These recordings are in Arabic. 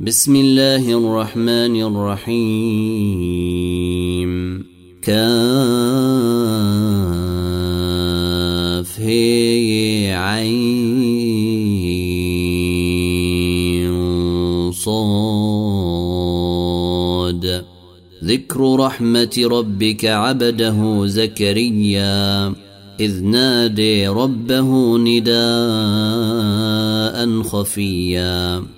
بسم الله الرحمن الرحيم. كاف هي عين صاد. ذكر رحمة ربك عبده زكريا. إذ نادي ربه نداء خفيا.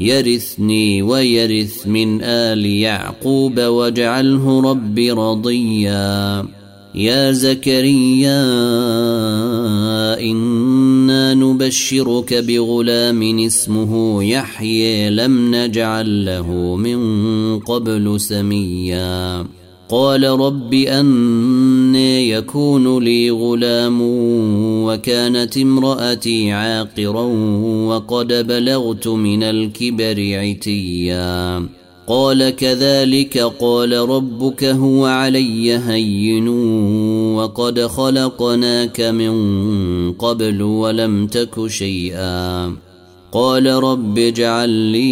يرثني ويرث من آل يعقوب واجعله رب رضيا. يا زكريا إنا نبشرك بغلام اسمه يحيي لم نجعل له من قبل سميا. قال رب أني يكون لي غلام وكانت امرأتي عاقرا وقد بلغت من الكبر عتيا. قال كذلك قال ربك هو علي هين وقد خلقناك من قبل ولم تك شيئا. قال رب اجعل لي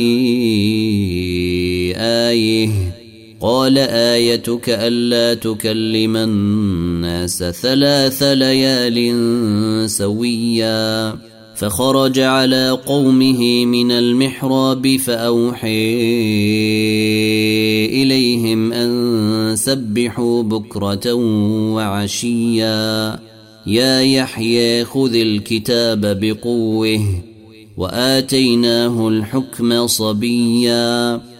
آية قال آيتك ألا تكلم الناس ثلاث ليال سويا. فخرج على قومه من المحراب فأوحي إليهم أن سبحوا بكرة وعشيا. يا يحيى خذ الكتاب بقوه وآتيناه الحكم صبيا.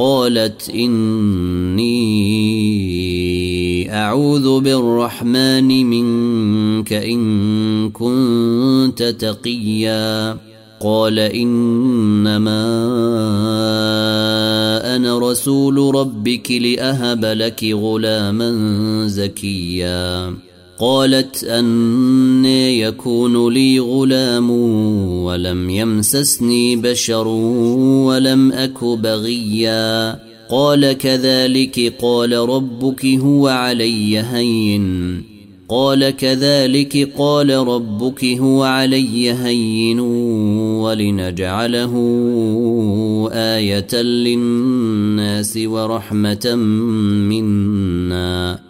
قالت إني أعوذ بالرحمن منك إن كنت تقيا. قال إنما أنا رسول ربك لأهب لك غلاما زكيا. قالت أن يكون لي غلام ولم يمسسني بشر ولم أك بغيا. قال كذلك قال ربك هو علي هين. قال كذلك قال ربك هو علي هين. ولنجعله آية للناس ورحمة منا.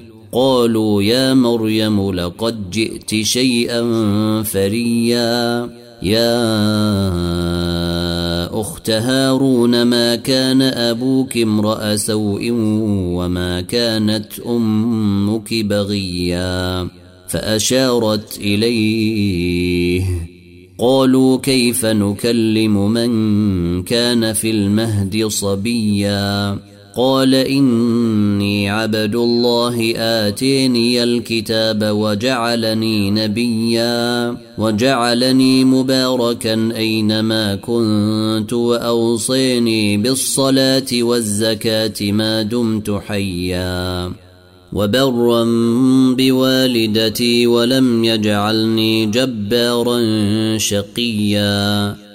قالوا يا مريم لقد جئت شيئا فريا. يا أخت هارون ما كان أبوك امرأ سوء وما كانت أمك بغيا؟ فأشارت إليه. قالوا كيف نكلم من كان في المهد صبيا؟ قال إني عبد الله آتيني الكتاب وجعلني نبيا وجعلني مباركا أينما كنت وأوصيني بالصلاة والزكاة ما دمت حيا وبرا بوالدتي ولم يجعلني جبارا شقيا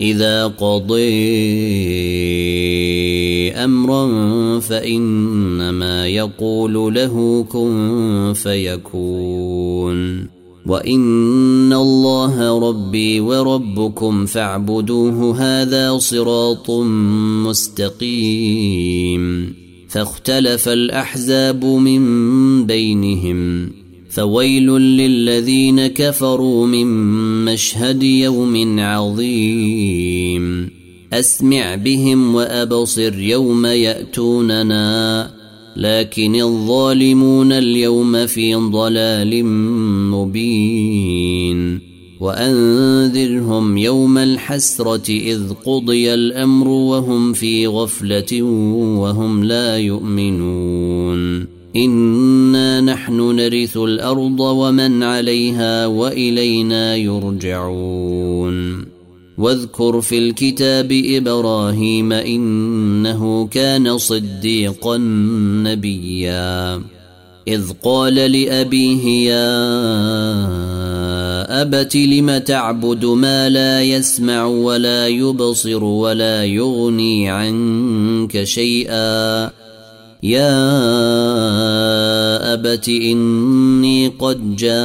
إذا قضي أمرا فإنما يقول له كن فيكون. وإن الله ربي وربكم فاعبدوه هذا صراط مستقيم. فاختلف الأحزاب من بينهم. فويل للذين كفروا من مشهد يوم عظيم. أسمع بهم وأبصر يوم يأتوننا لكن الظالمون اليوم في ضلال مبين. وأنذرهم يوم الحسرة إذ قضي الأمر وهم في غفلة وهم لا يؤمنون. انا نحن نرث الأرض ومن عليها والينا يرجعون واذكر في الكتاب إبراهيم انه كان صديقا نبيا اذ قال لابيه يا ابت لم تعبد ما لا يسمع ولا يبصر ولا يغني عنك شيئا يا أبت إني قد جاءني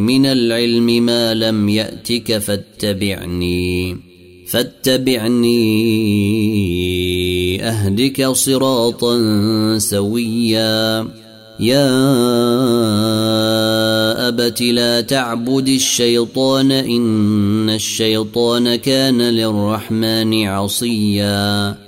من العلم ما لم يأتك فاتبعني فاتبعني أهدك صراطا سويا. يا أبت لا تعبد الشيطان إن الشيطان كان للرحمن عصيا.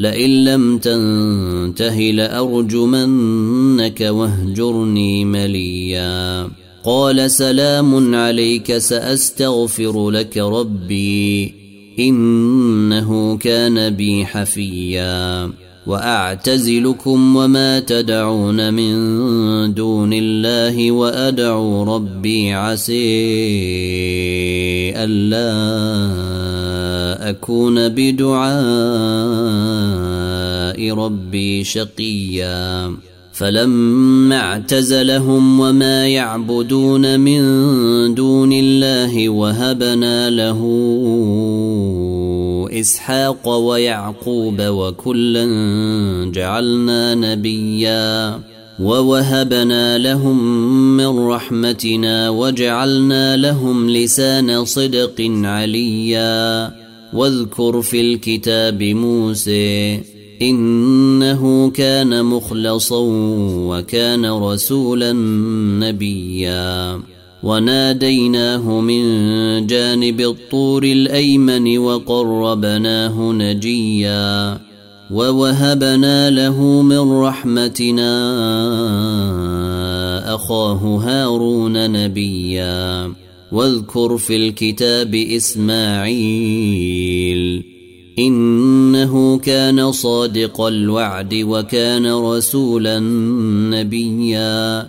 لئن لم تنته لأرجمنك واهجرني مليا. قال سلام عليك سأستغفر لك ربي إنه كان بي حفيا. وأعتزلكم وما تدعون من دون الله وأدعو ربي عسي ألا أكون بدعاء ربي شقيا. فلما اعتزلهم وما يعبدون من دون الله وهبنا له إسحاق ويعقوب وكلا جعلنا نبيا ووهبنا لهم من رحمتنا وجعلنا لهم لسان صدق عليا واذكر في الكتاب موسى إنه كان مخلصا وكان رسولا نبيا وناديناه من جانب الطور الأيمن وقربناه نجيا ووهبنا له من رحمتنا أخاه هارون نبيا واذكر في الكتاب إسماعيل إنه كان صادق الوعد وكان رسولا نبيا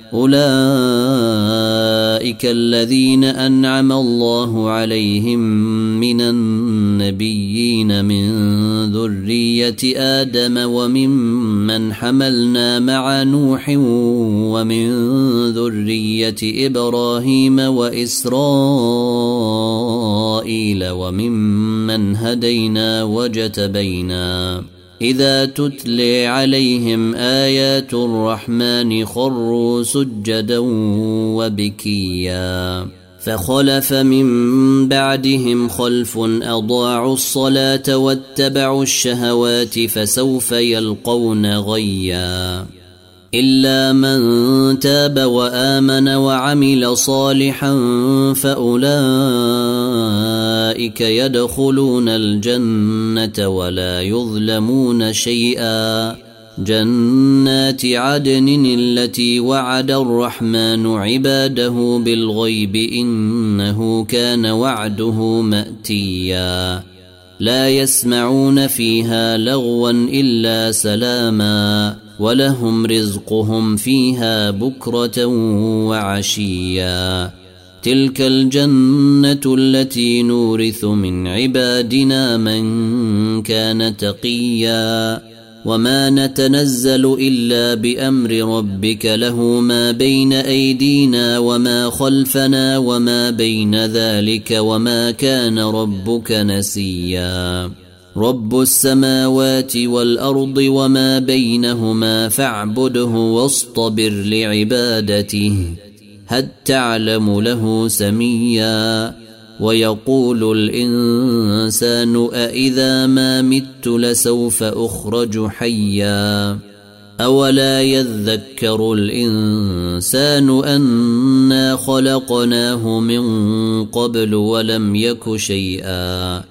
أولئك الذين أنعم الله عليهم من النبيين من ذرية آدم وممن حملنا مع نوح ومن ذرية إبراهيم وإسرائيل وممن هدينا وجتبينا إذا تتلي عليهم آيات الرحمن خروا سجدا وبكيا. فخلف من بعدهم خلف أضاعوا الصلاة واتبعوا الشهوات فسوف يلقون غيا. إلا من تاب وآمن وعمل صالحا فأولئك يدخلون الجنة ولا يظلمون شيئا. جنات عدن التي وعد الرحمن عباده بالغيب إنه كان وعده مأتيا. لا يسمعون فيها لغوا إلا سلاما. ولهم رزقهم فيها بكرة وعشيا. تلك الجنة التي نورث من عبادنا من كان تقيا. وما نتنزل إلا بأمر ربك له ما بين أيدينا وما خلفنا وما بين ذلك وما كان ربك نسيا. رب السماوات والأرض وما بينهما فاعبده واصطبر لعبادته هل تعلم له سميا ويقول الإنسان أإذا ما مت لسوف أخرج حيا أولا يذكر الإنسان أنا خلقناه من قبل ولم يك شيئا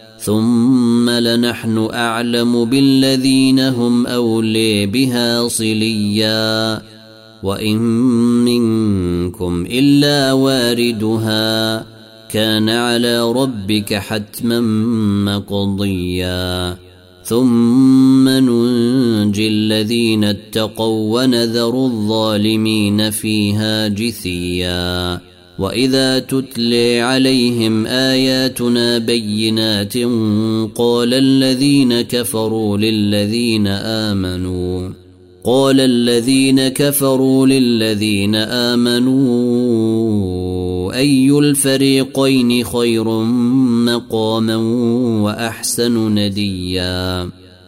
ثم لنحن أعلم بالذين هم أولي بها صليا. وإن منكم إلا واردها. كان على ربك حتما مقضيا. ثم ننجي الذين اتقوا ونذر الظالمين فيها جثيا. واذا تتلي عليهم اياتنا بينات قال الذين كفروا للذين امنوا قال الذين كفروا للذين امنوا اي الفريقين خير مقاما واحسن نديا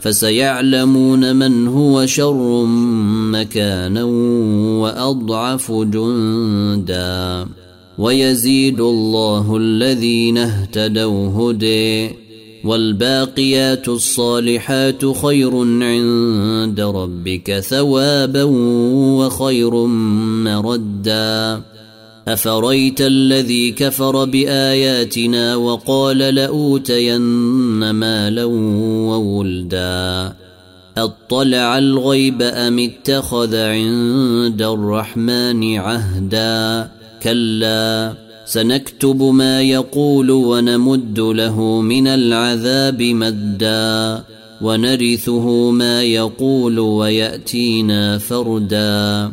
فسيعلمون من هو شر مكانا وأضعف جندا. ويزيد الله الذين اهتدوا هدي والباقيات الصالحات خير عند ربك ثوابا وخير مردا. افريت الذي كفر باياتنا وقال لاوتين مالا وولدا اطلع الغيب ام اتخذ عند الرحمن عهدا كلا سنكتب ما يقول ونمد له من العذاب مدا ونرثه ما يقول وياتينا فردا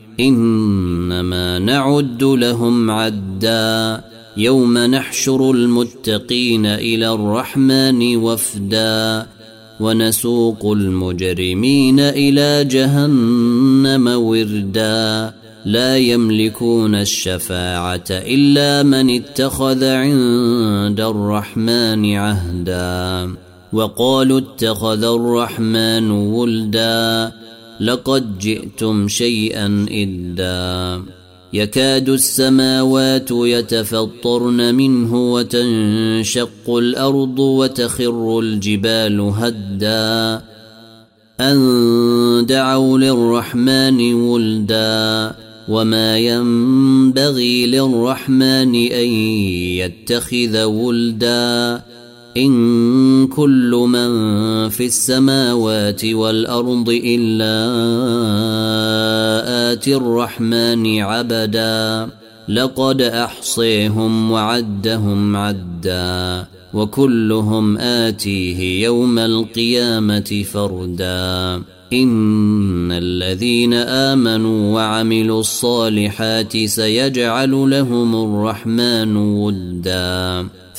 إنما نعد لهم عدا يوم نحشر المتقين إلى الرحمن وفدا ونسوق المجرمين إلى جهنم وردا لا يملكون الشفاعة إلا من اتخذ عند الرحمن عهدا وقالوا اتخذ الرحمن ولدا لقد جئتم شيئا إدا يكاد السماوات يتفطرن منه وتنشق الأرض وتخر الجبال هدا أن دعوا للرحمن ولدا وما ينبغي للرحمن أن يتخذ ولدا إن كل من في السماوات والأرض إلا آتي الرحمن عبدا. لقد أحصيهم وعدهم عدا وكلهم آتيه يوم القيامة فردا. إن الذين آمنوا وعملوا الصالحات سيجعل لهم الرحمن ودا.